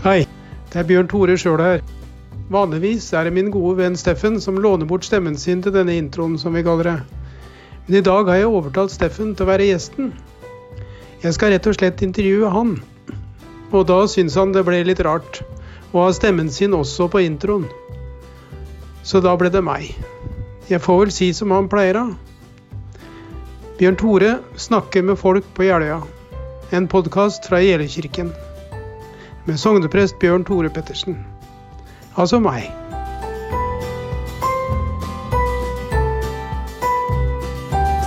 Hei, det er Bjørn Tore sjøl her. Vanligvis er det min gode venn Steffen som låner bort stemmen sin til denne introen, som vi kaller det. Men i dag har jeg overtalt Steffen til å være gjesten. Jeg skal rett og slett intervjue han. Og da syns han det ble litt rart å ha stemmen sin også på introen. Så da ble det meg. Jeg får vel si som han pleier, da. Bjørn Tore snakker med folk på Jeløya. En podkast fra Jeløykirken. Med sogneprest Bjørn Tore Pettersen. Altså meg.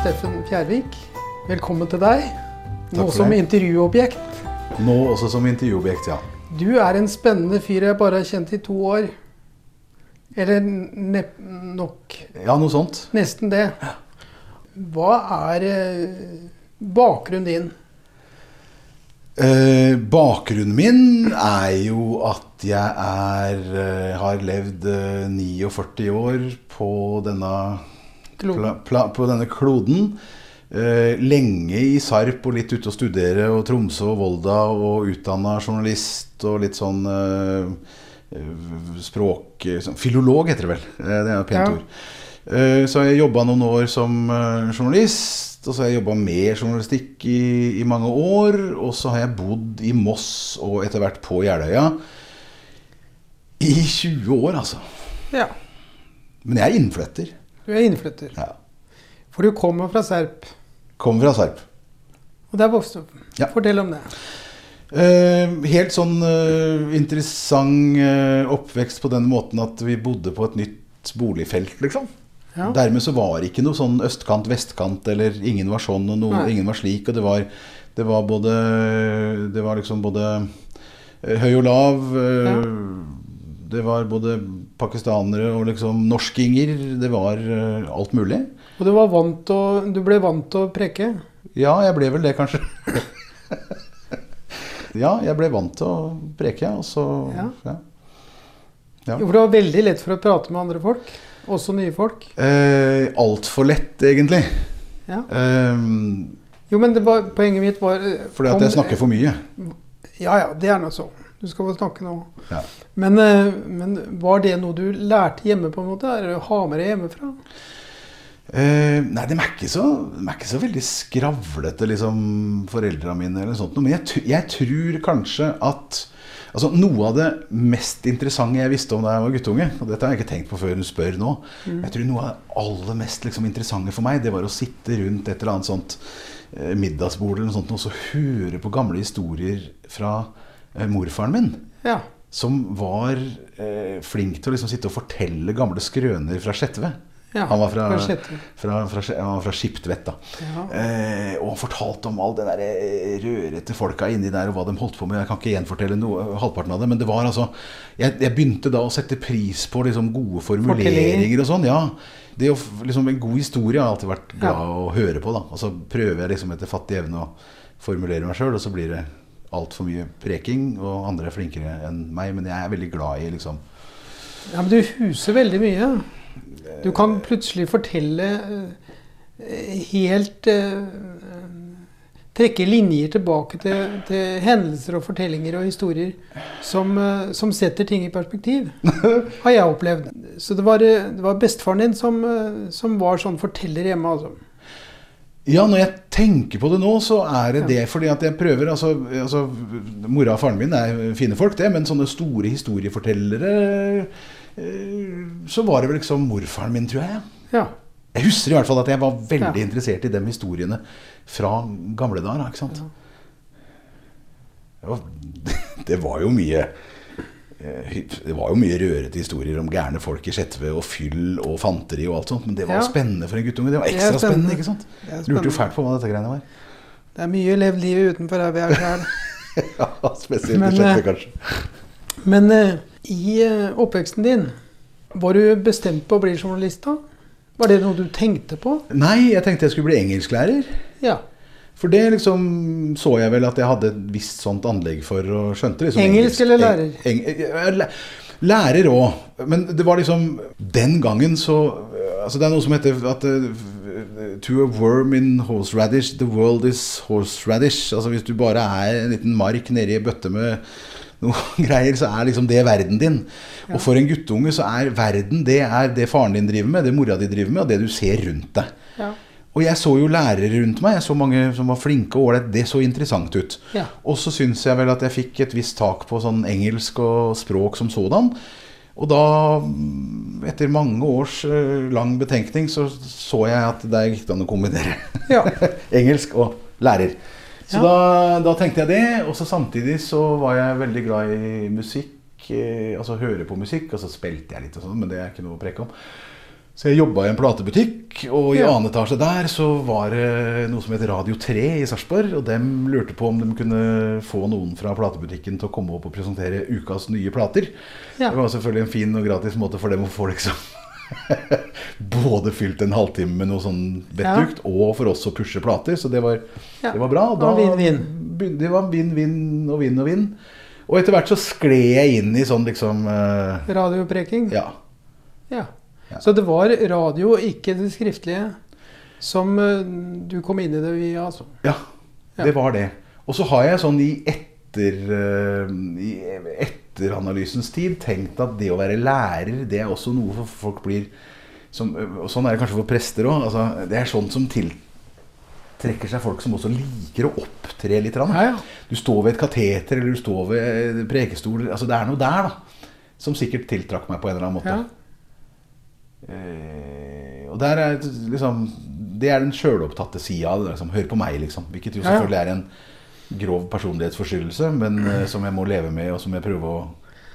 Steffen Fjærvik, velkommen til deg. Nå som intervjuobjekt. Nå også som intervjuobjekt, ja. Du er en spennende fyr jeg bare har kjent i to år. Eller nok Ja, noe sånt. nesten det. Hva er eh, bakgrunnen din? Eh, bakgrunnen min er jo at jeg er, eh, har levd eh, 49 år på denne, pla, pla, på denne kloden. Eh, lenge i Sarp og litt ute og studere, og Tromsø og Volda, og utdanna journalist og litt sånn eh, eh, språk... Sånn, filolog heter det vel. Eh, det er jo et pent Ja. ord. Eh, Så har jeg jobba noen år som eh, journalist, og så har jeg jobba med journalistikk i, i mange år. Og så har jeg bodd i Moss og etter hvert på Jeløya i 20 år, altså. Ja, Men jeg er innflytter. du er innflytter. Ja. For du kommer fra Serp. Kommer fra Serp. Og der vokste du opp. Ja. Fortell om det. Eh, helt sånn eh, interessant eh, oppvekst på den måten at vi bodde på et nytt boligfelt, liksom. Ja. Dermed så var det ikke noe sånn østkant, vestkant, eller ingen var sånn og noen, ingen var slik. Og det var, det var både Det var liksom både eh, høy og lav. Ja. Det var både pakistanere og liksom norskinger. Det var eh, alt mulig. Og du, var vant å, du ble vant til å preke? Ja, jeg ble vel det, kanskje. ja, jeg ble vant til å preke, og så Ja. ja. Ja. Jo, for det var veldig lett for å prate med andre folk. Også nye folk. Eh, Altfor lett, egentlig. Ja. Eh, Jo, men det var, poenget mitt var eh, fordi at om- jeg snakker for mye. Ja ja, det er nå så. Du skal få snakke nå. Ja. Men, eh, men var det noe du lærte hjemme, på en måte? Eller ha med deg hjemmefra? Eh, nei, de er ikke så, de er ikke så veldig skravlete, liksom, foreldra mine. eller sånt. noe. Men jeg, jeg tror kanskje at altså, Noe av det mest interessante jeg visste om da jeg var guttunge, og dette har jeg ikke tenkt på før du spør nå Jeg tror noe av det aller mest liksom, interessante for meg, det var å sitte rundt et eller annet sånt eh, middagsbord eller noe sånt, og så høre på gamle historier fra eh, morfaren min. Ja. Som var eh, flink til å liksom sitte og fortelle gamle skrøner fra Skjetve. Ja. Han var fra, fra fra, han var fra Skiptvet. da. Ja. Eh, og han fortalte om all den der eh, rørete folka inni der, og hva de holdt på med. Jeg kan ikke gjenfortelle noe, halvparten av det, men det var altså Jeg, jeg begynte da å sette pris på liksom gode formuleringer og sånn. ja. Det å, liksom, En god historie har jeg alltid vært glad Ja. å høre på. da. Og så prøver jeg liksom etter fattig evne å formulere meg sjøl, og så blir det altfor mye preking, og andre er flinkere enn meg. Men jeg er veldig glad i liksom ja, men du huser veldig mye. Du kan plutselig fortelle eh, helt eh, Trekke linjer tilbake til, til hendelser og fortellinger og historier som, eh, som setter ting i perspektiv. Har jeg opplevd. Så det var, det var bestefaren din som, som var sånn forteller hjemme, altså. Ja, når jeg tenker på det nå, så er det det fordi at jeg prøver altså, altså, Mora og faren min er fine folk, det, men sånne store historiefortellere Så var det vel liksom morfaren min, tror jeg. ja. Jeg husker i hvert fall at jeg var veldig Ja. interessert i de historiene fra gamle dager. ikke sant? Det var, det var jo mye eh, det var jo mye rørete historier om gærne folk i Skjetve og fyll og fanteri og alt sånt, men det var Ja. spennende for en guttunge. Det var ekstra spennende. spennende. ikke sant? Det Lurte jo fælt på hva dette greiene var. Det er mye levd livet utenfor er sjøl. ja, spesielt Men, i Skjetve, eh, kanskje. Men eh, i eh, oppveksten din, var du bestemt på å bli journalist da? Var det noe du tenkte på? Nei, jeg tenkte jeg skulle bli engelsklærer. Ja. For det liksom så jeg vel at jeg hadde et visst sånt anlegg for, og skjønte liksom Engelsk eller lærer? Eng, lærer òg. Men det var liksom Den gangen så Altså det er noe som heter at eh, To a worm in horseradish, the world is horseradish. Altså hvis du bare er en liten mark nedi ei bøtte med noe greier, så er liksom det verden din. Og for en guttunge så er verden det er det faren din driver med, det mora di driver med, og det du ser rundt deg. Ja. Og jeg så jo lærere rundt meg, jeg så mange som var flinke og ålreit. Det så interessant ut. Ja. Og så syns jeg vel at jeg fikk et visst tak på sånn engelsk og språk som sådan. Og da, etter mange års eh, lang betenkning, så så jeg at det gikk an å kombinere Ja. engelsk og lærer. Så Ja. da, da tenkte jeg det. Og så samtidig så var jeg veldig glad i musikk. Eh, altså høre på musikk. Og så spilte jeg litt og sånn, men det er ikke noe å preke om. Så jeg jobba i en platebutikk, og i Ja. annen etasje der så var det noe som het Radio 3 i Sarpsborg. Og dem lurte på om de kunne få noen fra platebutikken til å komme opp og presentere ukas nye plater. Ja. Det var selvfølgelig en fin og gratis måte for dem å få liksom både fylt en halvtime med noe sånn vettugt, og for oss å pushe plater. Så det var, Ja. det var bra. Og da vinn-vinn. begynte- Det var vinn-vinn og vinn og vinn. Og etter hvert så skled jeg inn i sånn liksom uh, Radiopreking. Ja. Ja. Ja. Så det var radio, ikke det skriftlige, som uh, du kom inn i det via, altså. Ja, Ja. det var det. Og så har jeg sånn i etter etter analysens tid tenkt at det å være lærer, det er også noe for folk blir som, Og sånn er det kanskje for prester òg. Altså, det er sånn som tiltrekker seg folk som også liker å opptre litt. Ja, ja. Du står ved et kateter, eller du står ved eh, prekestol. Altså, det er noe der, da. Som sikkert tiltrakk meg på en eller annen måte. Ja. Eh, og der er liksom Det er den sjølopptatte sida. Liksom. Hør på meg, liksom. Hvilket jo selvfølgelig er en grov personlighetsforstyrrelse, men eh, som jeg må leve med, og som jeg prøver å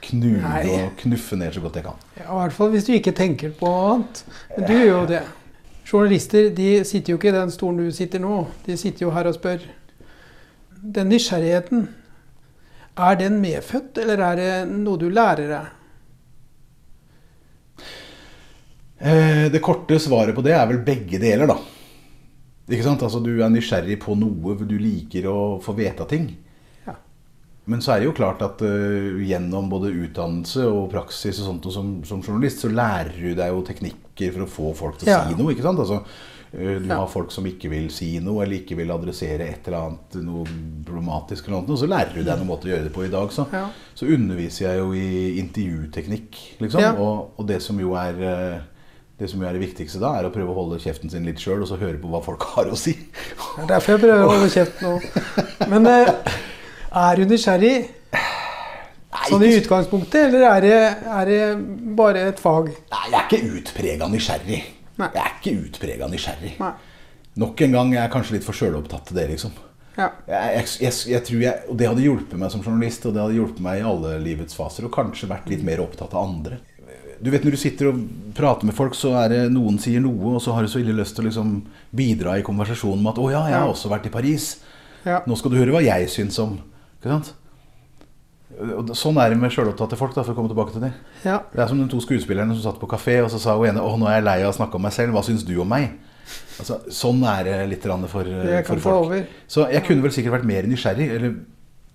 knuge Nei. og knuffe ned så godt jeg kan. Ja, I hvert fall hvis du ikke tenker på annet. Men du gjør jo det. Journalister de sitter jo ikke i den stolen du sitter nå. De sitter jo her og spør. Den nysgjerrigheten, er den medfødt, eller er det noe du lærer deg? Eh, det korte svaret på det er vel begge deler, da. Ikke sant? Altså, du er nysgjerrig på noe, du liker å få vite ting. Ja. Men så er det jo klart at uh, gjennom både utdannelse og praksis og sånt, og som, som journalist, så lærer du deg jo teknikker for å få folk til å Ja. si noe. ikke sant? Altså, uh, du Ja. har folk som ikke vil si noe, eller ikke vil adressere et eller annet noe problematisk, eller noe, og så lærer du deg noen måte å gjøre det på i dag. Så, så underviser jeg jo i intervjuteknikk, liksom. Og, og det som jo er eh, det som er det viktigste da, er å prøve å holde kjeften sin litt sjøl, og så høre på hva folk har å si. Det er derfor jeg prøver å holde kjeft nå. Men eh, er du nysgjerrig sånn i utgangspunktet, eller er det, er det bare et fag? Nei, jeg er ikke utprega nysgjerrig. Nei. Jeg er ikke utprega nysgjerrig. Nei. Nok en gang jeg er kanskje litt for sjølopptatt til det, liksom. Ja. Jeg, jeg, jeg tror jeg, og Det hadde hjulpet meg som journalist, og det hadde hjulpet meg i alle livets faser. Og kanskje vært litt mer opptatt av andre. Du vet Når du sitter og prater med folk, så er det noen sier noe, og så har du så ille lyst til å liksom bidra i konversasjonen med at 'Å ja, jeg har også vært i Paris'. Ja. Nå skal du høre hva jeg syns om Ikke sant? Og Sånn er det med sjølopptatte folk, da, for å komme tilbake til det. ja. Det er som de to skuespillerne som satt på kafé, og så sa hun ene 'Å, nå er jeg lei av å snakke om meg selv. Hva syns du om meg?' Altså, sånn er det litt for, Det for folk. Så jeg kunne vel sikkert vært mer nysgjerrig, eller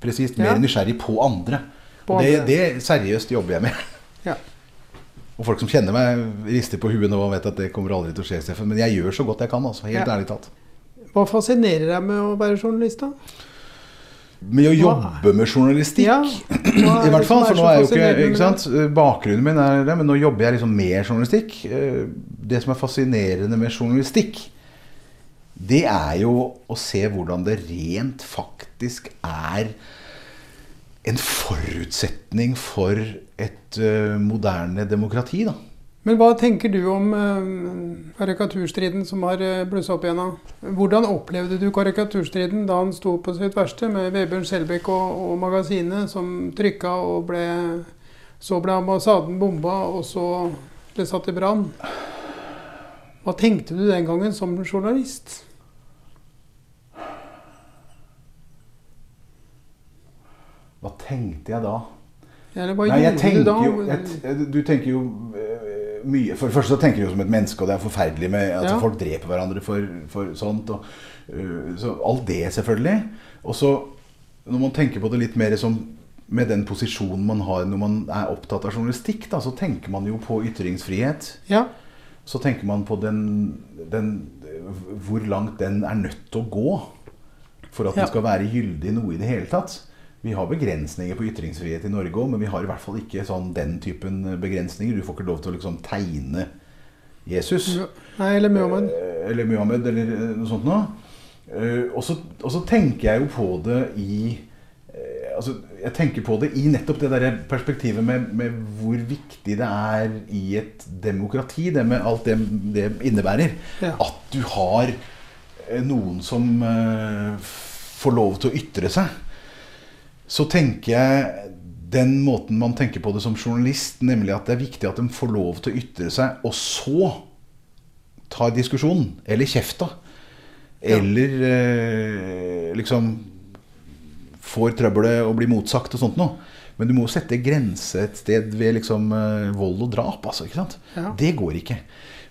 presist mer Ja. nysgjerrig på andre. På Og det, det seriøst jobber jeg med. Ja. Og folk som kjenner meg, rister på huet nå og vet at det kommer aldri til å skje, Steffen. Men jeg gjør så godt jeg kan, altså. Helt Ja. ærlig talt. Hva fascinerer deg med å være journalist, da? Med å jobbe med journalistikk Ja, I er hvert fall, for nå er jo ikke, ikke sant? Bakgrunnen min er det, men nå jobber jeg liksom med journalistikk. Eh, Det som er fascinerende med journalistikk, det er jo å se hvordan det rent faktisk er en forutsetning for et uh, moderne demokrati, da. Men hva tenker du om uh, karikaturstriden som har uh, blussa opp igjen? Hvordan opplevde du karikaturstriden da han sto på sitt verste, med Vebjørn Skjelbæk og, og magasinet som trykka og ble Så ble ambassaden bomba, og så ble satt i brann. Hva tenkte du den gangen som journalist? Hva tenkte jeg da? Hva Nei, jeg tenker du da? jo jeg, Du tenker jo eh, mye For det første så tenker du jo som et menneske, og det er forferdelig med at Ja. folk dreper hverandre for, for sånt. Og, eh, så alt det, selvfølgelig. Og så, når man tenker på det litt mer som med den posisjonen man har når man er opptatt av journalistikk, da, så tenker man jo på ytringsfrihet. Ja, Så tenker man på den, den Hvor langt den er nødt til å gå for at Ja. den skal være gyldig noe i det hele tatt. Vi har begrensninger på ytringsfrihet i Norge òg, men vi har i hvert fall ikke sånn den typen begrensninger. Du får ikke lov til å liksom tegne Jesus. Nei, eller Muhammed. Eh, Eller Muhammed, eller eh, noe sånt noe. Eh, Og så, tenker jeg jo på det i altså, Jeg tenker på det i nettopp det der perspektivet med, med hvor viktig det er i et demokrati, det med alt det det innebærer. Ja. At du har noen som får lov til å ytre seg. Så tenker jeg den måten man tenker på det som journalist, nemlig at det er viktig at de får lov til å ytre seg, og så ta diskusjonen. Eller kjefta. Eller eh, liksom får trøbbelet og blir motsagt og sånt noe. Men du må sette grense et sted ved liksom eh, vold og drap. Altså? Ja. Det går ikke.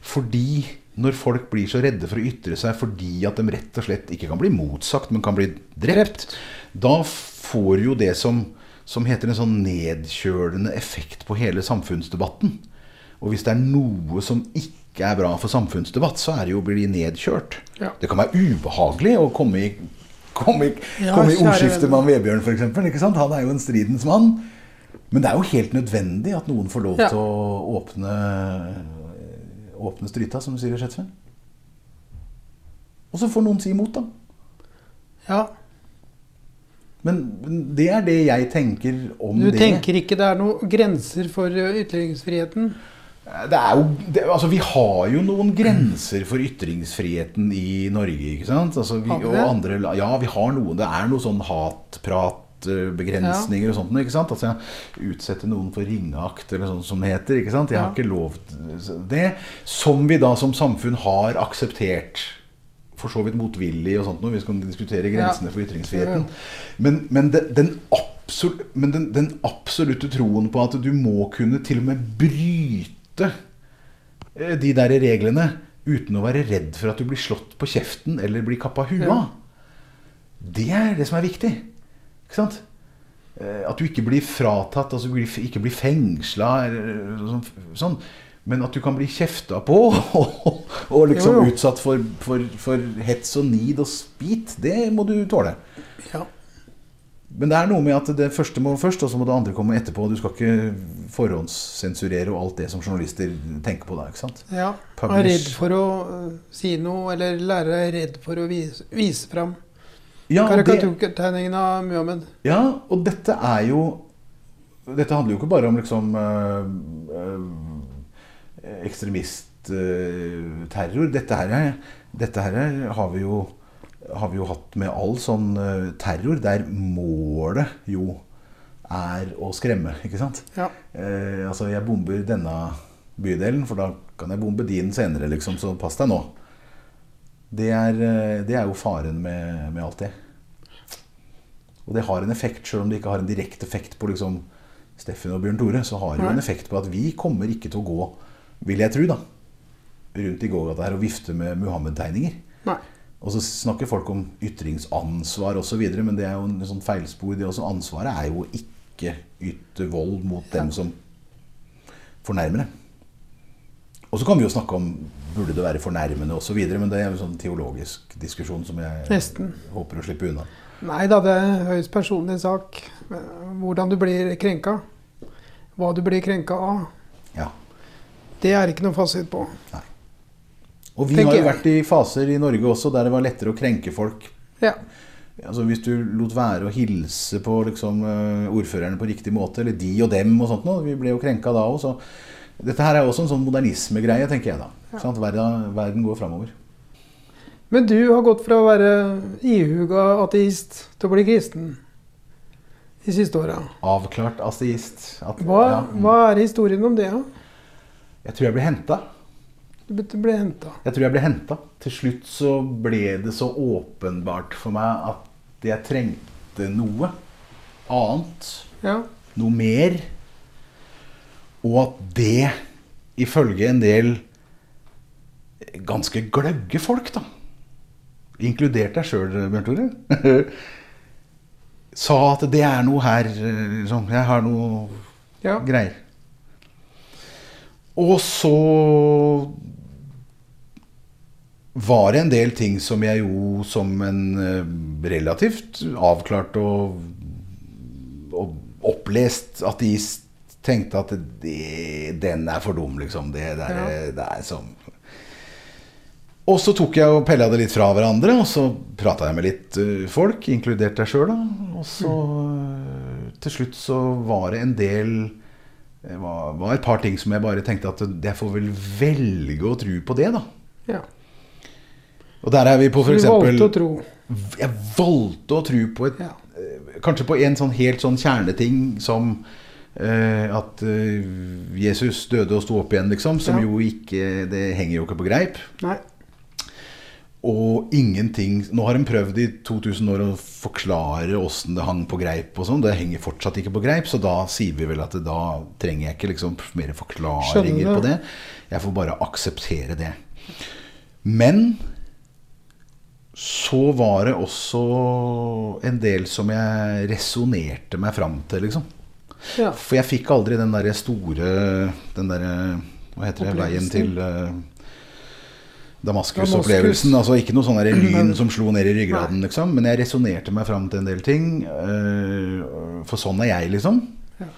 Fordi når folk blir så redde for å ytre seg fordi at de rett og slett ikke kan bli motsagt, men kan bli drept, da får jo det som, som heter en sånn nedkjølende effekt på hele samfunnsdebatten. Og hvis det er noe som ikke er bra for samfunnsdebatt, så er det jo å bli nedkjørt. Ja. Det kan være ubehagelig å komme i, komme i, Ja, komme i ordskifte med Vebjørn, f.eks. Han er jo en stridens mann. Men det er jo helt nødvendig at noen får lov Ja. til å åpne, åpne stryta, som du sier i Skjetven. Og så får noen si imot, da. Ja. Men det er det jeg tenker om Du det. tenker ikke det er noen grenser for ytringsfriheten? Det er jo, det, altså Vi har jo noen grenser for ytringsfriheten i Norge. ikke sant? Altså vi, og andre, ja, vi har noen. Det er noe sånn hatpratbegrensninger og sånt. ikke sant? Altså Utsette noen for ringeakt, eller sånn som det heter. ikke sant? Jeg har Ja. ikke lov til det. Som vi da som samfunn har akseptert. For så vidt motvillig og sånt noe. Vi skal diskutere grensene for ytringsfriheten. Men, men, det, den absolut, men den, den absolutte troen på at du må kunne til og med bryte eh, de der reglene uten å være redd for at du blir slått på kjeften eller blir kappa hua. Ja. Det er det som er viktig. Ikke sant? Eh, At du ikke blir fratatt, altså ikke blir fengsla eller sånn, sånn. Men at du kan bli kjefta på og, og liksom Jo, jo. utsatt for, for, for hets og nid og spit, det må du tåle. Ja. Men det er noe med at det første må først, og så må det andre komme etterpå. Du skal ikke forhåndssensurere og alt det som journalister tenker på da. ikke sant? ja. Publish. Er redd for å si noe, eller lærere er redd for å vise, vise fram Ja, karikaturtegningen av Muhammed. ja, og dette er jo Dette handler jo ikke bare om liksom øh, øh, ekstremistterror. Dette her, er, dette her er, har, vi jo, har vi jo hatt med all sånn øh, terror, der målet jo er å skremme, ikke sant? Ja. Eh, altså, jeg bomber denne bydelen, for da kan jeg bombe din senere, liksom, så pass deg nå. Det er, eh, det er jo faren med, med alt det. Og det har en effekt, selv om det ikke har en direkte effekt på liksom, Steffen og Bjørn Tore, så har det jo en effekt på at vi kommer ikke til å gå, vil jeg tro, da, rundt i gågata her og vifte med Muhammed-tegninger. Og så snakker folk om ytringsansvar osv., men det er jo en sånn feilspor. Det også. Ansvaret er jo ikke yte vold mot dem som fornærmer det. Og så kan vi jo snakke om burde det være fornærmende osv., men det er jo en sånn teologisk diskusjon som jeg Nesten. håper å slippe unna. Nei da, det er høyst personlig sak. Hvordan du blir krenka. Hva du blir krenka av. Ja. Det er ikke noe fasit på. Og vi Tenker har jo vært i faser i Norge også der det var lettere å krenke folk. Ja. Altså Hvis du lot være å hilse på liksom, eh, ordførerne på riktig måte, eller de og dem og sånt noe, Vi ble jo krenka da òg, så Dette her er også en sånn modernismegreie, tenker jeg da. Sant? Verden, verden går framover. Men du har gått fra å være ihuga ateist til å bli kristen de siste åra. Avklart ateist. At, Hva, ja, hva er historien om det? da? Jeg tror jeg ble henta. Du ble- henta. Jeg tror jeg ble henta. Til slutt så ble det så åpenbart for meg at jeg trengte noe annet. Ja. Noe mer. Og at det, ifølge en del ganske gløgge folk, da Inkludert deg sjøl, Bjørn Tore. sa at det er noe her liksom, Jeg har noe ja. greier. Og så var det en del ting som jeg jo som en eh, relativt avklart og opplest ateist tenkte at det, den er for dum, liksom. Det, det, er, Ja. det er som Og så tok jeg og pella det litt fra hverandre, og så prata jeg med litt eh, folk, inkludert deg sjøl, da. Og så mm. til slutt så var det en del var, var et par ting som jeg bare tenkte at jeg får vel velge å tro på det, da. Ja. Og der er vi på f.eks. du valgte å tro. Jeg valgte å tro på et Ja. eh, Kanskje på en sånn helt sånn kjerneting som eh, at eh, Jesus døde og sto opp igjen, liksom. Som Ja. jo ikke Det henger jo ikke på greip. Nei. Og ingenting Nå har de prøvd i 2000 år å forklare åssen det hang på greip og sånn. Det henger fortsatt ikke på greip, så da sier vi vel at det, da trenger jeg ikke liksom mer forklaringer på det. det. Jeg får bare akseptere det. Men så var det også en del som jeg resonnerte meg fram til, liksom. Ja. For jeg fikk aldri den derre store Den derre Hva heter det? Veien til eh, Damaskus-opplevelsen. Altså ikke noe sånn lyn som slo ned i ryggraden, liksom. Men jeg resonnerte meg fram til en del ting. eh, For sånn er jeg, liksom. Ja.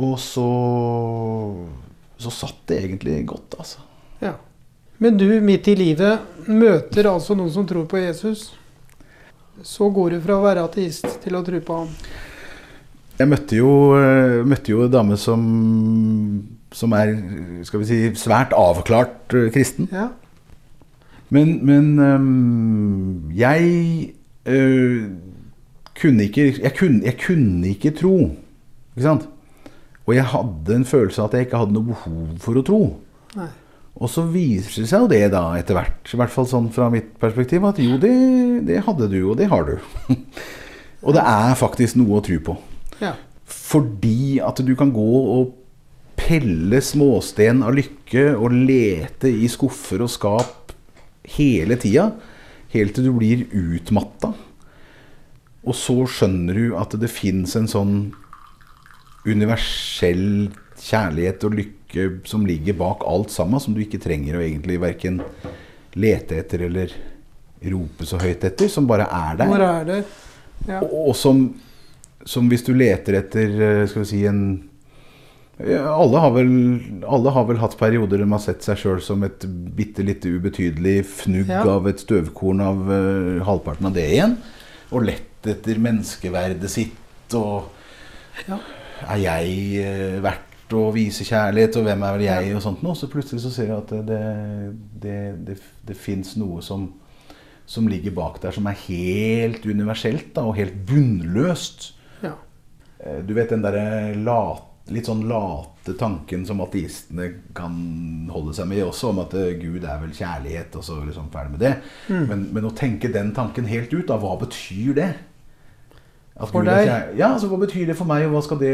Og så Så satt det egentlig godt, altså. ja. Men du, midt i livet, møter altså noen som tror på Jesus. Så går du fra å være ateist til å tro på ham. Jeg møtte jo, eh, møtte jo en dame som, som er skal vi si, svært avklart eh, kristen. Ja. Men, men øhm, jeg øh, kunne ikke jeg kunne, jeg kunne ikke tro. Ikke sant? Og jeg hadde en følelse av at jeg ikke hadde noe behov for å tro. Nei. Og så viser det seg jo det da etter hvert, i hvert fall sånn fra mitt perspektiv, at jo, det, det hadde du, og det har du. og det er faktisk noe å tro på. Ja. Fordi at du kan gå og pelle småsten av lykke og lete i skuffer og skap hele tida. Helt til du blir utmatta. Og så skjønner du at det fins en sånn universell kjærlighet og lykke som ligger bak alt sammen, som du ikke trenger å egentlig verken lete etter eller rope så høyt etter, som bare er der. Bare er det? Ja. Og, og som, som hvis du leter etter eh, skal vi si en alle, har vel, alle har vel hatt perioder der de har sett seg sjøl som et bitte lite ubetydelig fnugg Ja. av et støvkorn av uh, halvparten av det igjen. Og lett etter menneskeverdet sitt og Ja. Er jeg uh, verdt å vise kjærlighet, og hvem er vel jeg, og sånt noe. Så plutselig så ser jeg at det, det, det, det fins noe som, som ligger bak der, som er helt universelt da, og helt bunnløst. ja. Eh, Du vet den derre lat, litt sånn late tanken som ateistene kan holde seg med også, om at eh, Gud er vel kjærlighet, og så liksom ferdig med det. Mm. Men, men å tenke den tanken helt ut, da, hva betyr det? At For Gud deg? Er Ja, altså Hva betyr det for meg, og hva skal det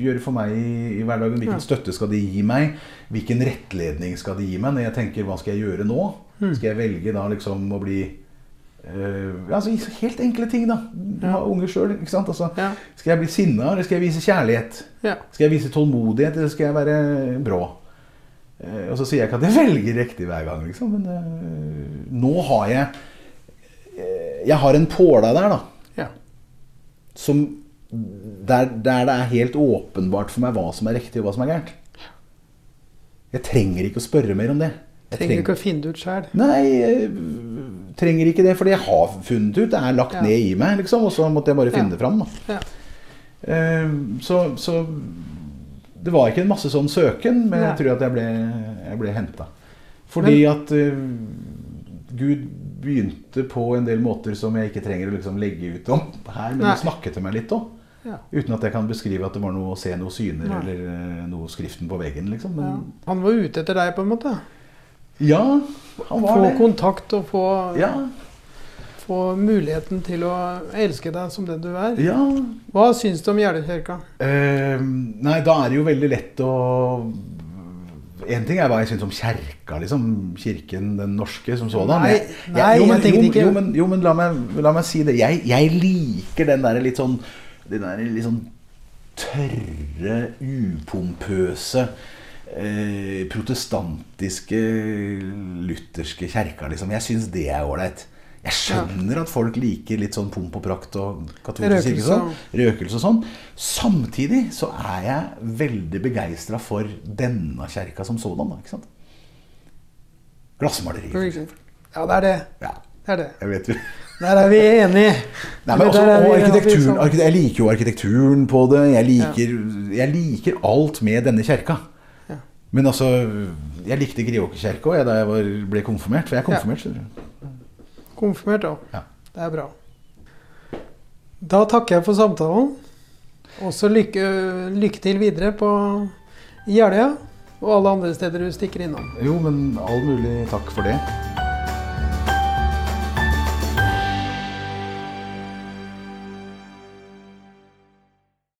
gjøre for meg i, i hverdagen? Hvilken Ja. støtte skal de gi meg? Hvilken rettledning skal de gi meg når jeg tenker hva skal jeg gjøre nå? Mm. Skal jeg velge da liksom å bli ja, altså, Helt enkle ting, da. Du har unger sjøl. Altså, Ja. skal jeg bli sinna, eller skal jeg vise kjærlighet? ja. Skal jeg vise tålmodighet, eller skal jeg være brå? Uh, og så sier jeg ikke at jeg velger riktig hver gang, liksom. Men uh, nå har jeg Jeg har en påle der, da. ja. Som der, der det er helt åpenbart for meg hva som er riktig, og hva som er gærent. Jeg trenger ikke å spørre mer om det. Jeg Trenger ikke å finne det ut sjæl. Nei, trenger ikke det, for jeg har funnet ut. Det er lagt Ja. ned i meg, liksom. Og så måtte jeg bare finne det fram. Da. Ja. Eh, så, så det var ikke en masse sånn søken, men jeg tror at jeg ble, jeg ble henta. Fordi at uh, Gud begynte på en del måter som jeg ikke trenger å liksom legge ut om her, men han snakket til meg litt òg. Ja. Uten at jeg kan beskrive at det var noe å se noe syner Nei. eller eh, noe skriften på veggen. liksom. Ja. Han var ute etter deg, på en måte. Ja, han var Få det. kontakt og få, Ja, få muligheten til å elske deg som den du er. ja. Hva syns du om Jeløya-kirka? Eh, nei, da er det jo veldig lett å En ting er hva jeg syns om kjerka, liksom. Kirken, den norske, som sådan. Nei, Jeg- jo, men, jeg tenkte ikke- Jo, men, jo, men la, meg, la meg si det. Jeg, jeg liker den derre litt sånn Den der litt sånn tørre, upompøse eh, protestantiske, lutherske kjerker, liksom. Jeg syns det er ålreit. Jeg skjønner at folk liker litt sånn pomp og prakt og katolsk kirke sånn, røkelse og sånn. Samtidig så er jeg veldig begeistra for denne kjerka som sådan. da, ikke sant? Glassmaleri. Ja, det er det. Ja, Det er det. jeg vet jo. Der er vi enige. Nei, men også, er og arkitekturen, Jeg liker jo arkitekturen på det. Jeg liker, jeg liker alt med denne kjerka. Ja. Men altså Jeg likte Greåkerkjerka òg da jeg var, ble konfirmert. For jeg er konfirmert. du. Konfirmert, da. Ja. Det er bra. Da takker jeg for samtalen. Og så lykke, lykke til videre på Jeløya og alle andre steder du stikker innom. Jo, men all mulig takk for det.